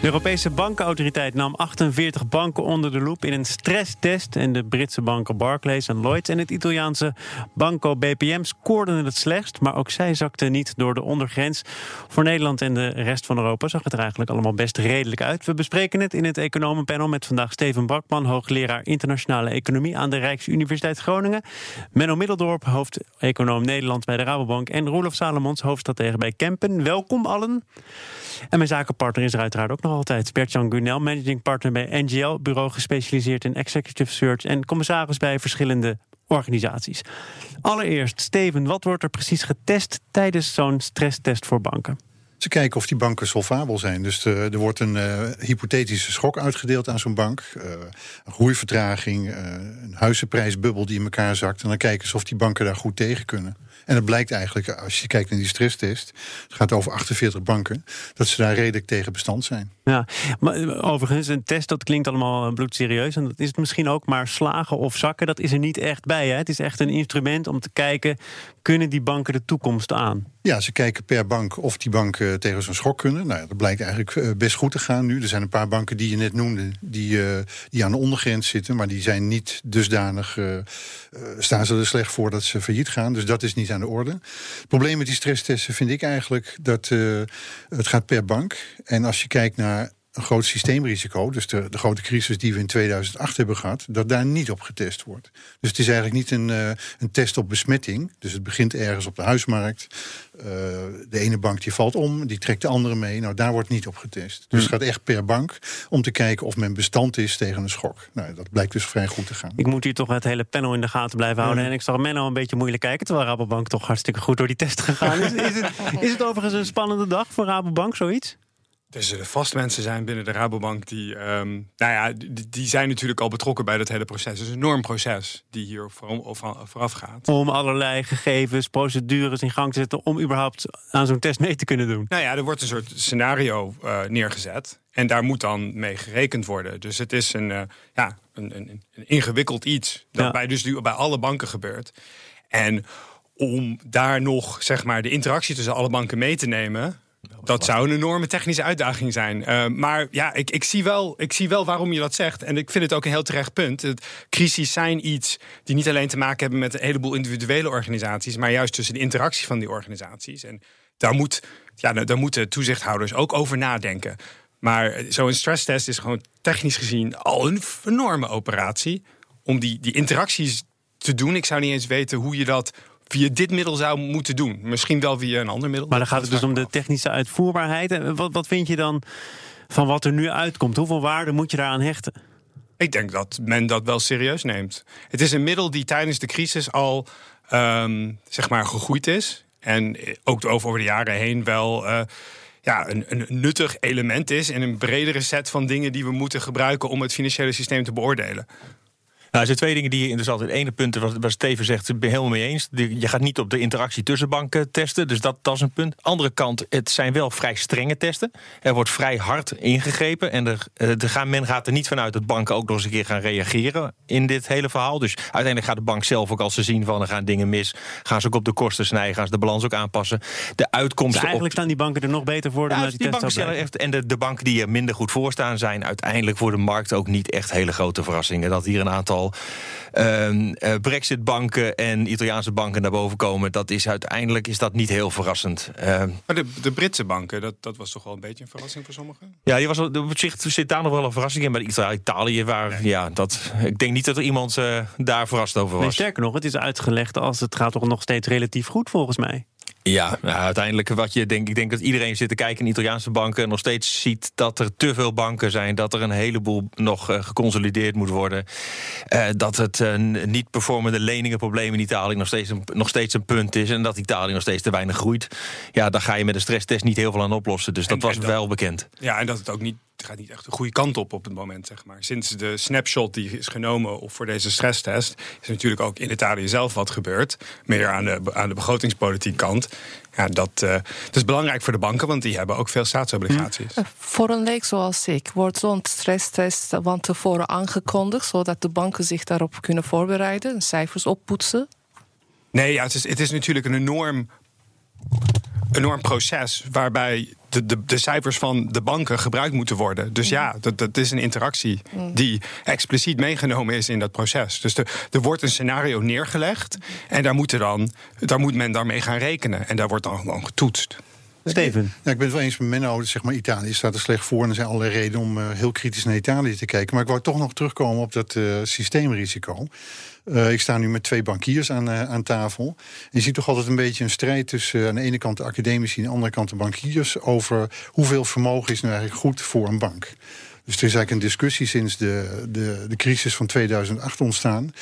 De Europese Bankenautoriteit nam 48 banken onder de loep in een stresstest. En de Britse banken Barclays en Lloyds en het Italiaanse Banco BPM scoorden het slechtst. Maar ook zij zakten niet door de ondergrens. Voor Nederland en de rest van Europa zag het er eigenlijk allemaal best redelijk uit. We bespreken het in het economenpanel met vandaag Steven Brakman, hoogleraar internationale economie aan de Rijksuniversiteit Groningen. Menno Middeldorp, hoofdeconoom Nederland bij de Rabobank. En Roelof Salomons, hoofdstratege bij Kempen. Welkom allen. En mijn zakenpartner is er uiteraard ook nog altijd. Bert-Jan Gunel, managing partner bij NGL, bureau gespecialiseerd in executive search en commissaris bij verschillende organisaties. Allereerst, Steven, wat wordt er precies getest tijdens zo'n stresstest voor banken? Ze kijken of die banken solvabel zijn. Dus er wordt een uh, hypothetische schok uitgedeeld aan zo'n bank. Uh, een groeivertraging, uh, een huizenprijsbubbel die in elkaar zakt. En dan kijken ze of die banken daar goed tegen kunnen. En het blijkt eigenlijk, als je kijkt naar die stresstest, het gaat over 48 banken, dat ze daar redelijk tegen bestand zijn. Ja, maar overigens, een test dat klinkt allemaal bloedserieus. En dat is het misschien ook, maar slagen of zakken, dat is er niet echt bij. Hè? Het is echt een instrument om te kijken, kunnen die banken de toekomst aan? Ja, ze kijken per bank of die banken tegen zo'n schok kunnen. Nou, dat blijkt eigenlijk best goed te gaan nu. Er zijn een paar banken die je net noemde, die, die aan de ondergrens zitten, maar die zijn niet dusdanig, staan ze er slecht voor dat ze failliet gaan. Dus dat is niet aan de orde. Het probleem met die stresstesten vind ik eigenlijk dat het gaat per bank. En als je kijkt naar een groot systeemrisico, dus de, de, grote crisis die we in 2008 hebben gehad, dat daar niet op getest wordt. Dus het is eigenlijk niet een, uh, een test op besmetting. Dus het begint ergens op de huismarkt. Uh, de ene bank die valt om, die trekt de andere mee. Nou, daar wordt niet op getest. Dus het gaat echt per bank om te kijken of men bestand is tegen een schok. Nou, dat blijkt dus vrij goed te gaan. Ik moet hier toch het hele panel in de gaten blijven houden. En ik zag Menno een beetje moeilijk kijken, terwijl Rabobank toch hartstikke goed door die test gegaan is. is, het, is het overigens een spannende dag voor Rabobank, zoiets? Er zullen vast mensen zijn binnen de Rabobank die, um, nou ja, die, die, zijn natuurlijk al betrokken bij dat hele proces. Het is een enorm proces die hier vooraf gaat. Om allerlei gegevens, procedures in gang te zetten om überhaupt aan zo'n test mee te kunnen doen. Nou ja, er wordt een soort scenario uh, neergezet en daar moet dan mee gerekend worden. Dus het is een, uh, ja, een, een, een, ingewikkeld iets dat ja. bij, dus bij alle banken gebeurt. En om daar nog zeg maar de interactie tussen alle banken mee te nemen dat zou een enorme technische uitdaging zijn. Uh, maar ja, ik, ik, zie wel, ik zie wel waarom je dat zegt. En ik vind het ook een heel terecht punt. Het, crises zijn iets die niet alleen te maken hebben met een heleboel individuele organisaties, maar juist tussen de interactie van die organisaties. En daar, moet, ja, daar moeten toezichthouders ook over nadenken. Maar zo'n stresstest is gewoon technisch gezien al een enorme operatie. Om die, die interacties te doen. Ik zou niet eens weten hoe je dat via dit middel zou moeten doen. Misschien wel via een ander middel. Maar dan gaat het dus om de technische uitvoerbaarheid. En wat, wat vind je dan van wat er nu uitkomt? Hoeveel waarde moet je daaraan hechten? Ik denk dat men dat wel serieus neemt. Het is een middel die tijdens de crisis al um, zeg maar gegroeid is. En ook over de jaren heen wel. Uh, ja, een, een, nuttig element is in een bredere set van dingen die we moeten gebruiken om het financiële systeem te beoordelen. Nou, er zijn twee dingen die je interessant Het ene punt, wat, wat Steven zegt, ik ben helemaal mee eens. Je gaat niet op de interactie tussen banken testen, dus dat, dat is een punt. Andere kant, het zijn wel vrij strenge testen. Er wordt vrij hard ingegrepen. En er, er eh, gaan, men gaat er niet vanuit dat banken ook nog eens een keer gaan reageren in dit hele verhaal. Dus uiteindelijk gaat de bank zelf ook als ze zien van er gaan dingen mis, gaan ze ook op de kosten snijden, gaan ze de balans ook aanpassen. De uitkomsten. Dus eigenlijk staan die banken er nog beter voor dan ja, die, die banken stellen echt, En de, de banken die er minder goed voor staan, zijn uiteindelijk voor de markt ook niet echt hele grote verrassingen. Dat hier een aantal uh, Brexit-banken en Italiaanse banken naar boven komen, dat is uiteindelijk is dat niet heel verrassend. Uh, maar de, de, Britse banken, dat, dat was toch wel een beetje een verrassing voor sommigen? Ja, die was, op zich zit daar nog wel een verrassing in. Maar Italië, waar, nee. ja, dat, ik denk niet dat er iemand uh, daar verrast over was. Nee, sterker nog, het is uitgelegd als het gaat toch nog steeds relatief goed volgens mij. Ja, nou, uiteindelijk wat je denkt, ik denk dat iedereen zit te kijken in Italiaanse banken en nog steeds ziet dat er te veel banken zijn, dat er een heleboel nog uh, geconsolideerd moet worden, uh, dat het uh, niet performende leningenprobleem in Italië nog steeds, een, nog steeds een punt is en dat Italië nog steeds te weinig groeit. Ja, daar ga je met een stresstest niet heel veel aan oplossen. Dus dat en, was en dat, wel bekend. Ja, en dat het ook niet gaat niet echt de goede kant op op het moment, zeg maar. Sinds de snapshot die is genomen voor deze stresstest, is natuurlijk ook in Italië zelf wat gebeurd. Meer aan de, aan de begrotingspolitiek kant. Ja, dat, uh, dat is belangrijk voor de banken, want die hebben ook veel staatsobligaties. Uh, voor een leek zoals ik wordt zo'n stresstest van tevoren aangekondigd, zodat de banken zich daarop kunnen voorbereiden, cijfers oppoetsen. Nee, ja, het, is, het is natuurlijk een enorm enorm proces waarbij de, de, de, cijfers van de banken gebruikt moeten worden. Dus ja, dat, dat is een interactie die expliciet meegenomen is in dat proces. Dus er, er wordt een scenario neergelegd en daar, moet dan, daar moet men daarmee gaan rekenen. En daar wordt dan gewoon getoetst. Steven. Ja, ik ben het wel eens met Menno. Zeg maar, Italië staat er slecht voor. En er zijn allerlei redenen om uh, heel kritisch naar Italië te kijken. Maar ik wou toch nog terugkomen op dat uh, systeemrisico. Uh, ik sta nu met twee bankiers aan, aan tafel. En je ziet toch altijd een beetje een strijd tussen aan de ene kant de academici en aan de andere kant de bankiers. over hoeveel vermogen is nu eigenlijk goed voor een bank. Dus er is eigenlijk een discussie sinds de, de, de crisis van 2008 ontstaan.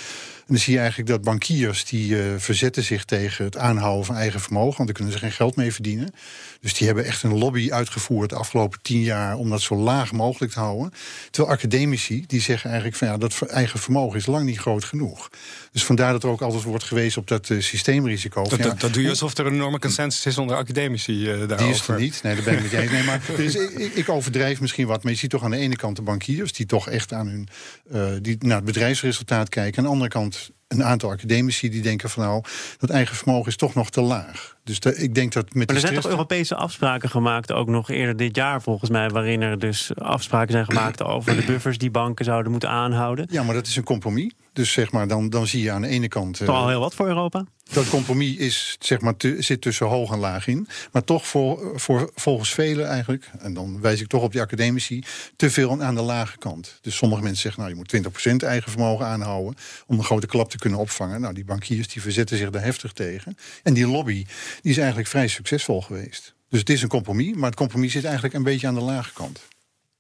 En dan zie je eigenlijk dat bankiers die uh, verzetten zich tegen het aanhouden van eigen vermogen, want daar kunnen ze geen geld mee verdienen. Dus die hebben echt een lobby uitgevoerd de afgelopen tien jaar om dat zo laag mogelijk te houden. Terwijl academici die zeggen eigenlijk van ja, dat eigen vermogen is lang niet groot genoeg. Dus vandaar dat er ook altijd wordt gewezen op dat uh, systeemrisico. Dat, dat, dat, doe je alsof er een enorme consensus is onder academici uh, daarover. Die is er niet, nee, daar ben ik met je eens. Nee, maar dus ik, ik, overdrijf misschien wat, maar je ziet toch aan de ene kant de bankiers die toch echt aan hun, uh, die naar het bedrijfsresultaat kijken. Aan de andere kant Want een aantal academici die denken van nou, dat eigen vermogen is toch nog te laag. Dus de, ik denk dat met maar er zijn toch Europese afspraken gemaakt, ook nog eerder dit jaar volgens mij, waarin er dus afspraken zijn gemaakt over de buffers die banken zouden moeten aanhouden. Ja, maar dat is een compromis. Dus zeg maar, dan, dan zie je aan de ene kant. Toch al heel wat voor Europa? Dat compromis is, zeg maar, zit tussen hoog en laag in. Maar toch voor, voor, volgens velen eigenlijk, en dan wijs ik toch op die academici, te veel aan de lage kant. Dus sommige mensen zeggen, nou je moet 20% eigen vermogen aanhouden om een grote klap te kunnen opvangen. Nou, die bankiers die verzetten zich daar heftig tegen. En die lobby die is eigenlijk vrij succesvol geweest. Dus het is een compromis, maar het compromis zit eigenlijk een beetje aan de lage kant.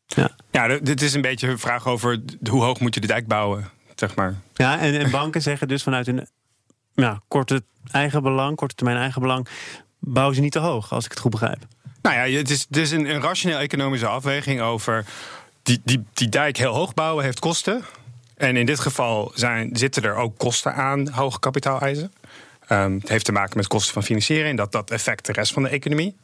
Ja, ja dit is een beetje een vraag over hoe hoog moet je de dijk bouwen, zeg maar. Ja, en, en banken zeggen dus vanuit hun ja, korte eigen belang, korte termijn eigen belang, bouwen ze niet te hoog, als ik het goed begrijp. Nou ja, het is, het is een, een rationeel economische afweging over die, die, die dijk heel hoog bouwen heeft kosten. En in dit geval zijn, zitten er ook kosten aan hoge kapitaaleisen. Um, het heeft te maken met kosten van financiering. Dat dat effect de rest van de economie.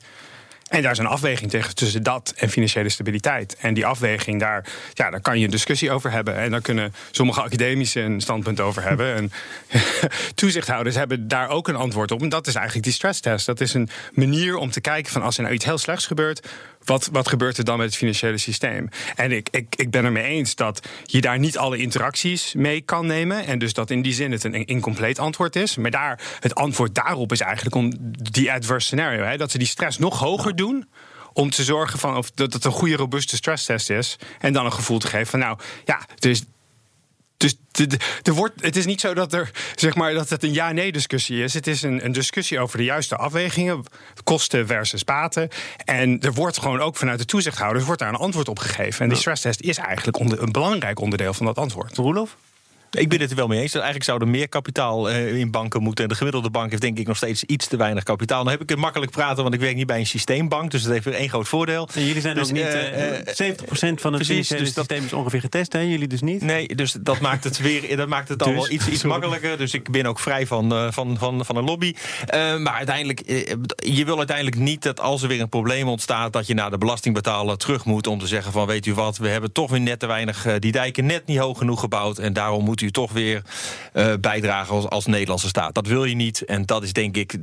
En daar is een afweging tegen, tussen dat en financiële stabiliteit. En die afweging, daar, ja, daar kan je een discussie over hebben. En daar kunnen sommige academici een standpunt over hebben. En toezichthouders hebben daar ook een antwoord op. En dat is eigenlijk die stresstest. Dat is een manier om te kijken van als er nou iets heel slechts gebeurt, wat, wat gebeurt er dan met het financiële systeem? En ik, ik, ik ben er mee eens dat je daar niet alle interacties mee kan nemen. En dus dat in die zin het een incompleet antwoord is. Maar daar, het antwoord daarop is eigenlijk om die adverse scenario. Hè, dat ze die stress nog hoger doen om te zorgen van of dat het een goede, robuuste stresstest is. En dan een gevoel te geven van nou ja, dus dus er wordt, het is niet zo dat, er, zeg maar, dat het een ja-nee discussie is. Het is een, een, discussie over de juiste afwegingen, kosten versus baten. En er wordt gewoon ook vanuit de toezichthouders wordt daar een antwoord op gegeven. En die stresstest is eigenlijk een belangrijk onderdeel van dat antwoord. Roelof? Ik ben het er wel mee eens. Eigenlijk zou er meer kapitaal uh, in banken moeten. En de gemiddelde bank heeft denk ik nog steeds iets te weinig kapitaal. Dan heb ik het makkelijk praten, want ik werk niet bij een systeembank. Dus dat heeft weer één groot voordeel. En jullie zijn dus, ook niet... Uh, uh, 70% van het precies, dus systeem is ongeveer getest, hè? Jullie dus niet? Nee, dus dat maakt het, weer, dat maakt het dus, al wel iets, iets makkelijker. Dus ik ben ook vrij van, van, van, van een lobby. maar uiteindelijk, je wil uiteindelijk niet dat als er weer een probleem ontstaat... dat je naar de belastingbetaler terug moet om te zeggen van... weet u wat, we hebben toch weer net te weinig... die dijken net niet hoog genoeg gebouwd... en daarom moet u toch weer uh, bijdragen als, als Nederlandse staat. Dat wil je niet. En dat is denk ik.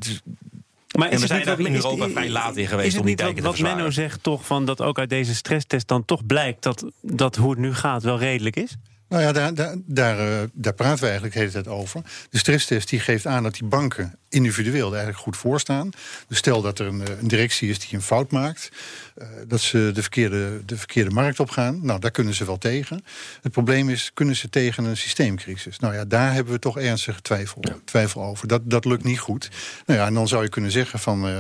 Maar en we zijn er in Europa vrij laat in geweest om die dijken wat, Wat Menno zegt toch van dat ook uit deze stresstest dan toch blijkt dat, dat hoe het nu gaat wel redelijk is? Nou ja, daar, daar, daar, uh, daar, praten we eigenlijk de hele tijd over. De stresstest die geeft aan dat die banken individueel er eigenlijk goed voor staan. Dus stel dat er een, eh, een directie is die een fout maakt, uh, dat ze de verkeerde, de verkeerde markt opgaan. Nou, daar kunnen ze wel tegen. Het probleem is, kunnen ze tegen een systeemcrisis? Nou ja, daar hebben we toch ernstige twijfel, twijfel over. Dat, dat lukt niet goed. Nou ja, en dan zou je kunnen zeggen van uh,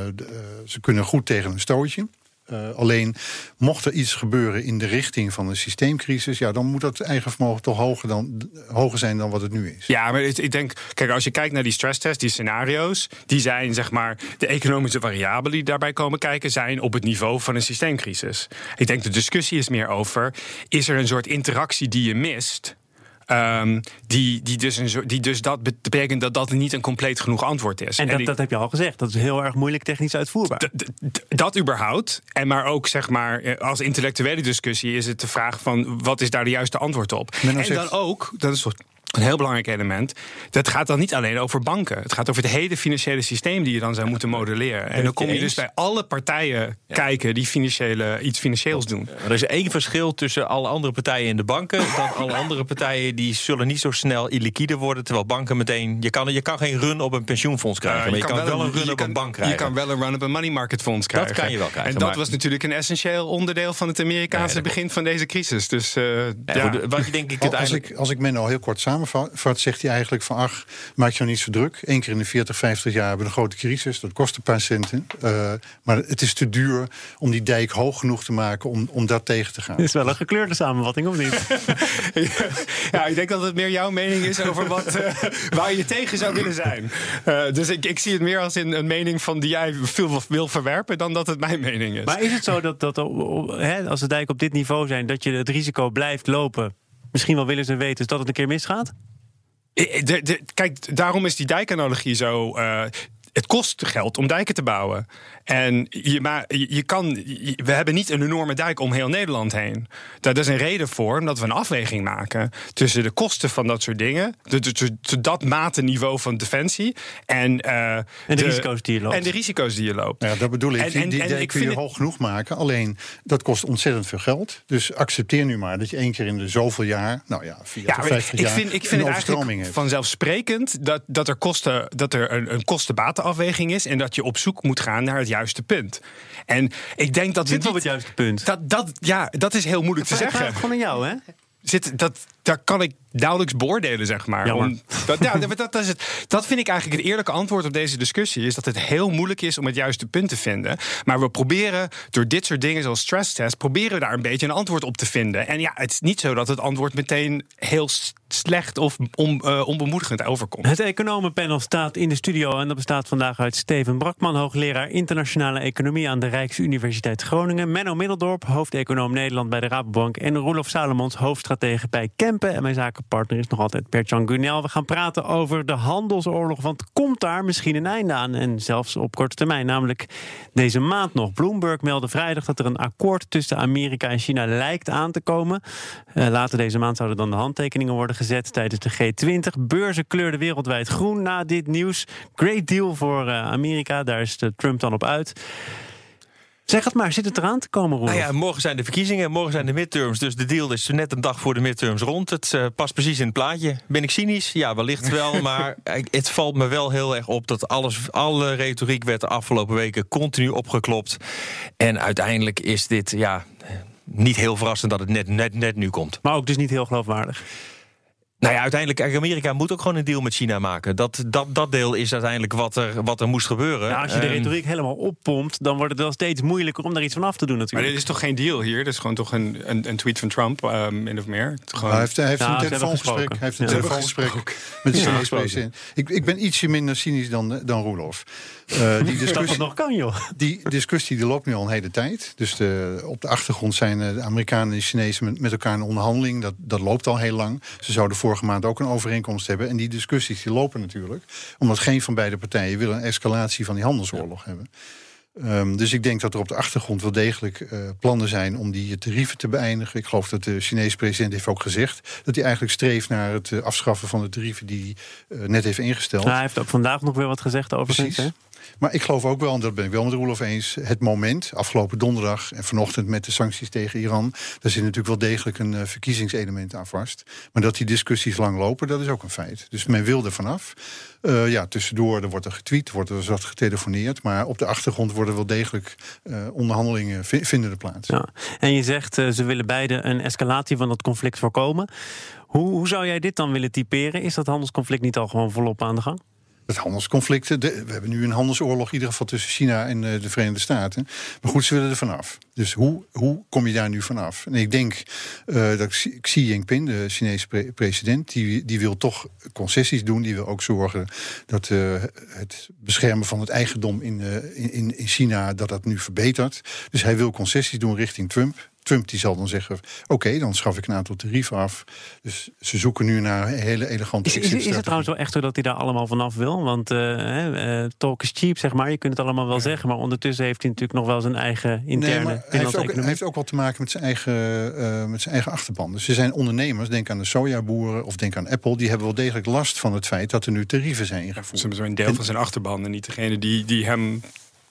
ze kunnen goed tegen een stootje. Uh, alleen mocht er iets gebeuren in de richting van een systeemcrisis, ja, dan moet dat eigen vermogen toch hoger, dan, hoger zijn dan wat het nu is. Ja, maar ik denk, kijk, als je kijkt naar die stresstest, die scenario's, die zijn zeg maar de economische variabelen die daarbij komen kijken, zijn op het niveau van een systeemcrisis. Ik denk de discussie is meer over: is er een soort interactie die je mist? Um, die, die, dus een, die dus dat betekent dat dat niet een compleet genoeg antwoord is. En, dat, dat heb je al gezegd. Dat is heel erg moeilijk technisch uitvoerbaar. Dat überhaupt. En maar ook zeg maar eh, als intellectuele discussie is het de vraag van wat is daar de juiste antwoord op. En dan ook, dat is een heel belangrijk element. Dat gaat dan niet alleen over banken. Het gaat over het hele financiële systeem die je dan zou moeten modelleren. En dan kom je dus bij alle partijen kijken die financiële, iets financieels doen. er is één verschil tussen alle andere partijen in de banken. Dat alle andere partijen die zullen niet zo snel illiquide worden. Terwijl banken meteen. Je kan, je kan geen run op een pensioenfonds krijgen. maar je, kan, wel een run op een bank krijgen. Je kan wel een run op een money market fonds krijgen. Dat kan je wel krijgen. En dat was natuurlijk een essentieel onderdeel van het Amerikaanse begin van deze crisis. Dus, uh, ja. Wat je denk ik als, ik, als ik men al heel kort samen samenvat, zegt hij eigenlijk van ach, maak je nou niet zo druk. Eén keer in de 40, 50 jaar hebben we een grote crisis. Dat kost een paar centen. Uh, maar het is te duur om die dijk hoog genoeg te maken om, om dat tegen te gaan. Het is wel een gekleurde samenvatting, of niet? ja, ik denk dat het meer jouw mening is over wat, uh, waar je tegen zou willen zijn. Uh, dus ik, ik zie het meer als in een mening van die jij veel wil verwerpen dan dat het mijn mening is. Maar is het zo dat, dat als de dijk op dit niveau zijn, dat je het risico blijft lopen misschien wel willen ze weten dat het een keer misgaat? Eh, kijk, daarom is die dijkanalogie zo. Uh, het kost geld om dijken te bouwen. En je, maar je kan, we hebben niet een enorme dijk om heel Nederland heen. Daar is een reden voor, omdat we een afweging maken tussen de kosten van dat soort dingen, de, de, dat matenniveau van defensie en, uh, en de, risico's die je loopt. En de risico's die je loopt. Ja, dat bedoel ik. En, en, die, dijk kun je hoog genoeg maken. Alleen dat kost ontzettend veel geld. Dus accepteer nu maar dat je één keer in de zoveel jaar, nou ja, 40, ja, 50 ik, jaar, vind, ik vind het eigenlijk vanzelfsprekend dat, dat er, kosten, dat er een, een kostenbatenafweging is en dat je op zoek moet gaan naar het juiste punt. En ik denk dat Zit we. op het juiste punt. Dat, dat, ja, dat is heel moeilijk te zeggen. Het gewoon aan jou, hè? Zit, dat, daar kan ik nauwelijks beoordelen, zeg maar. Om, dat, ja, dat, dat, is het, dat vind ik eigenlijk het eerlijke antwoord op deze discussie. Is dat het heel moeilijk is om het juiste punt te vinden. Maar we proberen door dit soort dingen zoals stress test... proberen we daar een beetje een antwoord op te vinden. En ja, het is niet zo dat het antwoord meteen heel slecht of on, uh, onbemoedigend overkomt. Het economenpanel staat in de studio en dat bestaat vandaag uit Steven Brakman, hoogleraar internationale economie aan de Rijksuniversiteit Groningen, Menno Middeldorp, hoofdeconoom Nederland bij de Rabobank en Roelof Salomons, hoofdstratege bij En mijn zakenpartner is nog altijd Bert-Jan Gunel. We gaan praten over de handelsoorlog, want komt daar misschien een einde aan en zelfs op korte termijn, namelijk deze maand nog. Bloomberg meldde vrijdag dat er een akkoord tussen Amerika en China lijkt aan te komen. Uh, later deze maand zouden dan de handtekeningen worden gezet tijdens de G20. Beurzen kleurden wereldwijd groen na dit nieuws. Great deal voor uh, Amerika, daar is Trump dan op uit. Zeg het maar, zit het eraan te komen, Roelof? Nou ja, morgen zijn de verkiezingen, morgen zijn de midterms. Dus de deal is net een dag voor de midterms rond. Het uh, past precies in het plaatje. Ben ik cynisch? Ja, wellicht wel. maar het valt me wel heel erg op dat alles, alle retoriek werd de afgelopen weken continu opgeklopt. En uiteindelijk is dit, ja, niet heel verrassend dat het net, net, net nu komt. Maar ook dus niet heel geloofwaardig. Nou ja, uiteindelijk, Amerika moet ook gewoon een deal met China maken. Dat, dat, dat deel is uiteindelijk wat er, wat er moest gebeuren. Nou, als je de retoriek helemaal oppompt, dan wordt het wel steeds moeilijker om daar iets van af te doen natuurlijk. Maar dit is toch geen deal hier? Dit is gewoon toch een, een, een tweet van Trump, um, min of meer? Gewoon... hij heeft, hij heeft een telefoongesprek, hij heeft een telefoongesprek met de Chinese president. Ik, ik ben ietsje minder cynisch dan, dan Roelof. Uh, die discussie, nog kan, joh. Die discussie die loopt nu al een hele tijd. Dus de, op de achtergrond zijn de Amerikanen en de Chinezen met, met elkaar in onderhandeling. Dat, dat loopt al heel lang. Ze zouden vorige maand ook een overeenkomst hebben. En die discussies die lopen natuurlijk. Omdat geen van beide partijen wil een escalatie van die handelsoorlog hebben. Um, dus ik denk dat er op de achtergrond wel degelijk uh, plannen zijn om die tarieven te beëindigen. Ik geloof dat de Chinese president heeft ook gezegd dat hij eigenlijk streeft naar het uh, afschaffen van de tarieven die hij uh, net heeft ingesteld. Nou, hij heeft ook vandaag nog weer wat gezegd over Precies. Maar ik geloof ook wel, en dat ben ik wel met Roelof eens, het moment, afgelopen donderdag en vanochtend met de sancties tegen Iran, daar zit natuurlijk wel degelijk een uh, verkiezingselement aan vast. Maar dat die discussies lang lopen, dat is ook een feit. Dus men wil er vanaf. Uh, ja, tussendoor er wordt er getweet, wordt er wat getelefoneerd. Maar op de achtergrond worden wel degelijk uh, onderhandelingen vinden plaats. Ja. En je zegt, ze willen beide een escalatie van dat conflict voorkomen. Hoe, hoe zou jij dit dan willen typeren? Is dat handelsconflict niet al gewoon volop aan de gang? Dat handelsconflicten. De, we hebben nu een handelsoorlog, in ieder geval tussen China en uh, de Verenigde Staten. Maar goed, ze willen er vanaf. Dus hoe, hoe kom je daar nu vanaf? En ik denk uh, dat Xi Jinping, de Chinese pre president, die, die wil toch concessies doen. Die wil ook zorgen dat uh, het beschermen van het eigendom in, in, in China dat dat nu verbetert. Dus hij wil concessies doen richting Trump. Trump die zal dan zeggen: Oké, dan schaf ik een aantal tarieven af. Dus ze zoeken nu naar hele elegante. Is, is, is het trouwens wel echt zo dat hij daar allemaal vanaf wil? Want uh, uh, talk is cheap, zeg maar. Je kunt het allemaal wel zeggen. Maar ondertussen heeft hij natuurlijk nog wel zijn eigen interne. Nee, hij, heeft ook, hij heeft ook wat te maken met zijn, eigen, uh, met zijn eigen achterban. Dus er zijn ondernemers, denk aan de sojaboeren of denk aan Apple. die hebben wel degelijk last van het feit dat er nu tarieven zijn ingevoerd. Ja, ze hebben een deel van zijn achterban en niet degene die, die hem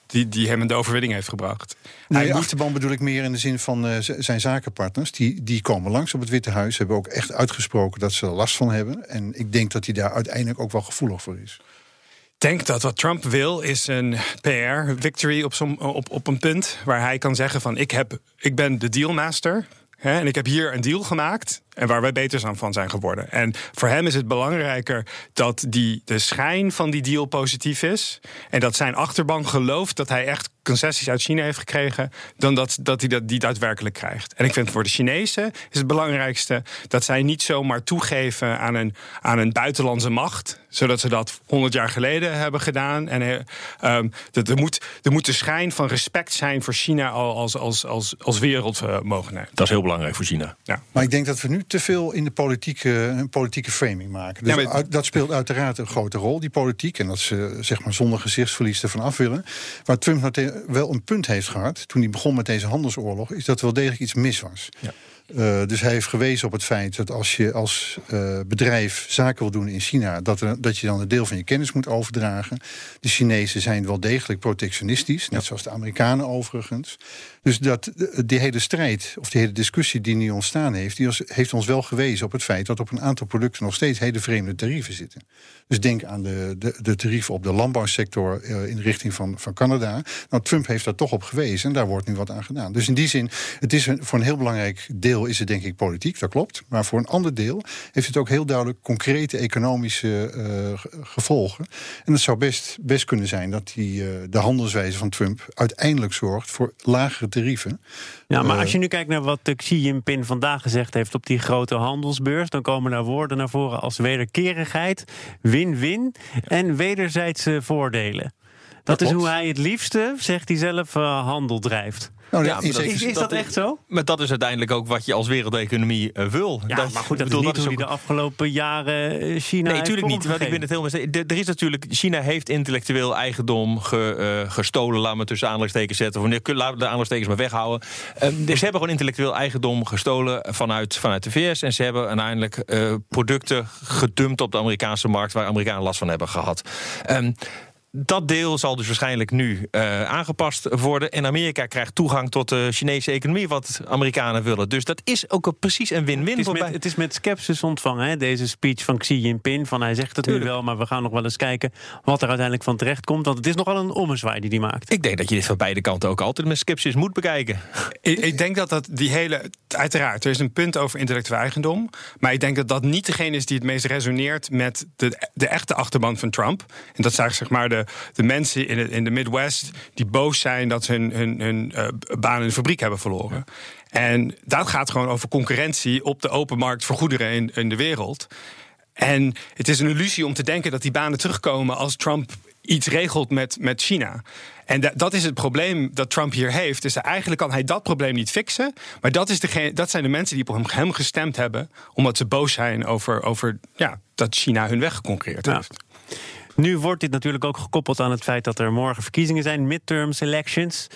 die, die hem in de overwinning heeft gebracht. Nee, moet... achterban bedoel ik meer in de zin van uh, zijn zakenpartners. Die, die komen langs op het Witte Huis. Hebben ook echt uitgesproken dat ze er last van hebben. En ik denk dat hij daar uiteindelijk ook wel gevoelig voor is. Ik denk dat wat Trump wil is een PR-victory op, op, op een punt waar hij kan zeggen van ik, heb, ik ben de dealmaster. Hè, en ik heb hier een deal gemaakt en waar wij beter aan van zijn geworden. En voor hem is het belangrijker dat die, de schijn van die deal positief is. En dat zijn achterban gelooft dat hij echt concessies uit China heeft gekregen. dan dat, dat hij dat die daadwerkelijk krijgt. En ik vind voor de Chinezen is het belangrijkste dat zij niet zomaar toegeven aan een, aan een buitenlandse macht. zodat ze dat 100 jaar geleden hebben gedaan. En um, dat er, moet, er moet de schijn van respect zijn voor China als, als, als, als wereld uh, mogen Dat is heel belangrijk voor China. Ja. Maar ik denk dat we nu te veel in de politieke, een politieke framing maken. Dus ja, dat speelt uiteraard een grote rol, die politiek. En dat ze zeg maar zonder gezichtsverlies ervan af willen. Waar Trump wel een punt heeft gehad toen hij begon met deze handelsoorlog, is dat er wel degelijk iets mis was. Ja. Uh, dus hij heeft gewezen op het feit dat als je als uh, bedrijf zaken wil doen in China, dat, er, dat je dan een deel van je kennis moet overdragen. De Chinezen zijn wel degelijk protectionistisch, net zoals de Amerikanen overigens. Dus dat, die hele strijd, of die hele discussie die nu ontstaan heeft, die heeft ons wel gewezen op het feit dat op een aantal producten nog steeds hele vreemde tarieven zitten. Dus denk aan de, de, de tarieven op de landbouwsector uh, in de richting van, van Canada. Nou, Trump heeft daar toch op gewezen en daar wordt nu wat aan gedaan. Dus in die zin, het is een, voor een heel belangrijk deel is het denk ik politiek, dat klopt. Maar voor een ander deel heeft het ook heel duidelijk concrete economische uh, gevolgen. En het zou best, best kunnen zijn dat die, de handelswijze van Trump uiteindelijk zorgt voor lagere tarieven. Ja, maar als je nu kijkt naar wat Xi Jinping vandaag gezegd heeft op die grote handelsbeurs, dan komen daar woorden naar voren als wederkerigheid, win-win en wederzijdse voordelen. Dat, is hoe hij het liefste, zegt hij zelf, uh, handel drijft. Nou, ja, is, is, is, dat, echt zo? Maar dat is uiteindelijk ook wat je als wereldeconomie uh, wil. Ja, dat, maar goed, dat bedoel, is niet hoe ook... de afgelopen jaren eh, China Nee, natuurlijk niet. Want ik ben het helemaal... Er is natuurlijk... China heeft intellectueel eigendom ge, uh, gestolen. Laat me tussen aanleidingstekens zetten. Of laten we de aanleidingstekens maar weghouden. Uh, dus ze hebben gewoon intellectueel eigendom gestolen vanuit, vanuit de VS. En ze hebben uiteindelijk producten gedumpt op de Amerikaanse markt... waar Amerikanen last van hebben gehad. Um, dat deel zal dus waarschijnlijk nu uh, aangepast worden. En Amerika krijgt toegang tot de Chinese economie, wat Amerikanen willen. Dus dat is ook een, precies een win-win. Het, het, is met sceptisch ontvangen, hè, deze speech van Xi Jinping. Van hij zegt het nu wel, maar we gaan nog wel eens kijken wat er uiteindelijk van terecht komt. Want het is nogal een ommezwaai die hij maakt. Ik denk dat je dit van beide kanten ook altijd met sceptisch moet bekijken. Ik, ik denk dat dat die hele. Uiteraard, er is een punt over intellectueel eigendom. Maar ik denk dat dat niet degene is die het meest resoneert met de, de echte achterban van Trump. En dat zijn zeg maar de de, mensen in, in de Midwest die boos zijn dat ze hun, hun, hun uh, baan in de fabriek hebben verloren. En dat gaat gewoon over concurrentie op de open markt voor goederen in, in de wereld. En het is een illusie om te denken dat die banen terugkomen als Trump iets regelt met, met China. En dat is het probleem dat Trump hier heeft. Dus eigenlijk kan hij dat probleem niet fixen. Maar dat, is degene, dat zijn de mensen die op hem gestemd hebben. omdat ze boos zijn over, over ja, dat China hun weg geconcureerd heeft. Nu wordt dit natuurlijk ook gekoppeld aan het feit dat er morgen verkiezingen zijn, midterm elections.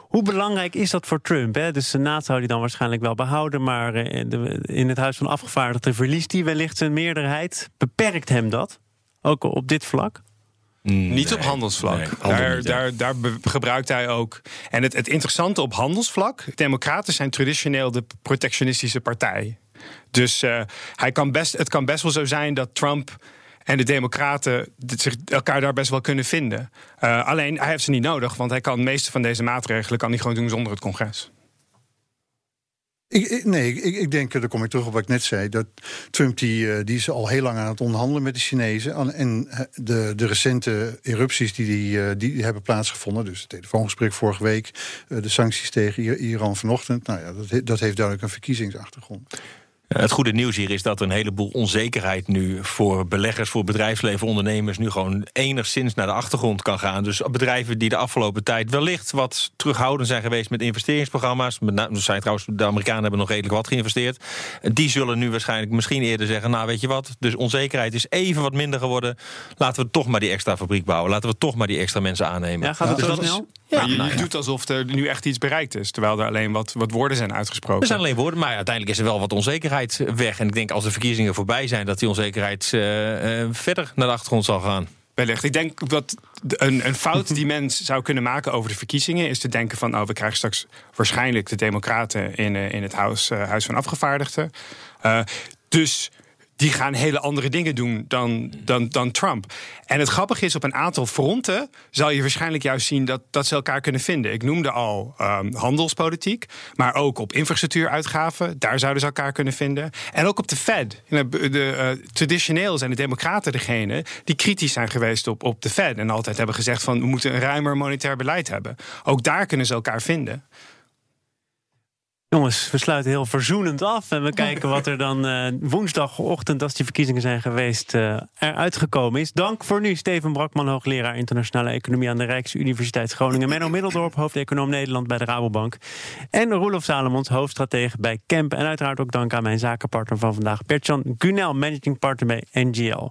Hoe belangrijk is dat voor Trump? Hè? De Senaat zou hij dan waarschijnlijk wel behouden, maar eh, in het Huis van Afgevaardigden verliest hij wellicht zijn meerderheid. Beperkt hem dat? Ook op dit vlak? niet op handelsvlak. daar, daar, daar gebruikt hij ook. En het, het interessante op handelsvlak: Democraten zijn traditioneel de protectionistische partij. Dus uh, hij kan best, het kan best wel zo zijn dat Trump en de Democraten zich elkaar daar best wel kunnen vinden. Uh, alleen hij heeft ze niet nodig, want hij kan de meeste van deze maatregelen kan hij gewoon doen zonder het congres. Ik, nee, ik, ik denk, daar kom ik terug op wat ik net zei... dat Trump die, eh, die is al heel lang aan het onderhandelen met de Chinezen. En eh, de, de recente erupties die, die, eh, die hebben plaatsgevonden... dus het telefoongesprek vorige week, de sancties tegen Iran vanochtend... nou ja, dat, dat heeft duidelijk een verkiezingsachtergrond. Het goede nieuws hier is dat een heleboel onzekerheid nu voor beleggers, voor bedrijfsleven, ondernemers nu gewoon enigszins naar de achtergrond kan gaan. Dus bedrijven die de afgelopen tijd wellicht wat terughoudend zijn geweest met investeringsprogramma's, met zijn trouwens de Amerikanen hebben nog redelijk wat geïnvesteerd, die zullen nu waarschijnlijk misschien eerder zeggen, nou weet je wat, dus onzekerheid is even wat minder geworden, laten we toch maar die extra fabriek bouwen, laten we toch maar die extra mensen aannemen. Ja, gaat het dus zo snel? Maar je, nou ja. doet alsof er nu echt iets bereikt is, terwijl er alleen wat, wat woorden zijn uitgesproken. Er zijn alleen woorden, maar uiteindelijk is er wel wat onzekerheid weg. En ik denk als de verkiezingen voorbij zijn, dat die onzekerheid eh, eh, verder naar de achtergrond zal gaan. Wellicht. Ik denk dat een, een fout die men zou kunnen maken over de verkiezingen is te denken van, oh, we krijgen straks waarschijnlijk de Democraten in, eh, in het Huis, eh, Huis van Afgevaardigden. Eh, dus die gaan hele andere dingen doen dan, dan, dan Trump. En het grappige is, op een aantal fronten zal je waarschijnlijk juist zien dat, dat ze elkaar kunnen vinden. Ik noemde al ehm, handelspolitiek, maar ook op infrastructuuruitgaven, daar zouden ze elkaar kunnen vinden. En ook op de Fed. De, de, eh, traditioneel zijn de Democraten degene die kritisch zijn geweest op, op de Fed. En altijd hebben gezegd van we moeten een ruimer monetair beleid hebben. Ook daar kunnen ze elkaar vinden. Jongens, we sluiten heel verzoenend af. En we kijken wat er dan eh, woensdagochtend, als die verkiezingen zijn geweest, eh, eruit gekomen is. Dank voor nu, Steven Brakman, hoogleraar internationale economie aan de Rijksuniversiteit Groningen. Menno Middeldorp, hoofdeconoom Nederland bij de Rabobank. En Roelof Salomons, hoofdstratege bij Kemp. En uiteraard ook dank aan mijn zakenpartner van vandaag, Bertjan Gunel, managing partner bij NGL.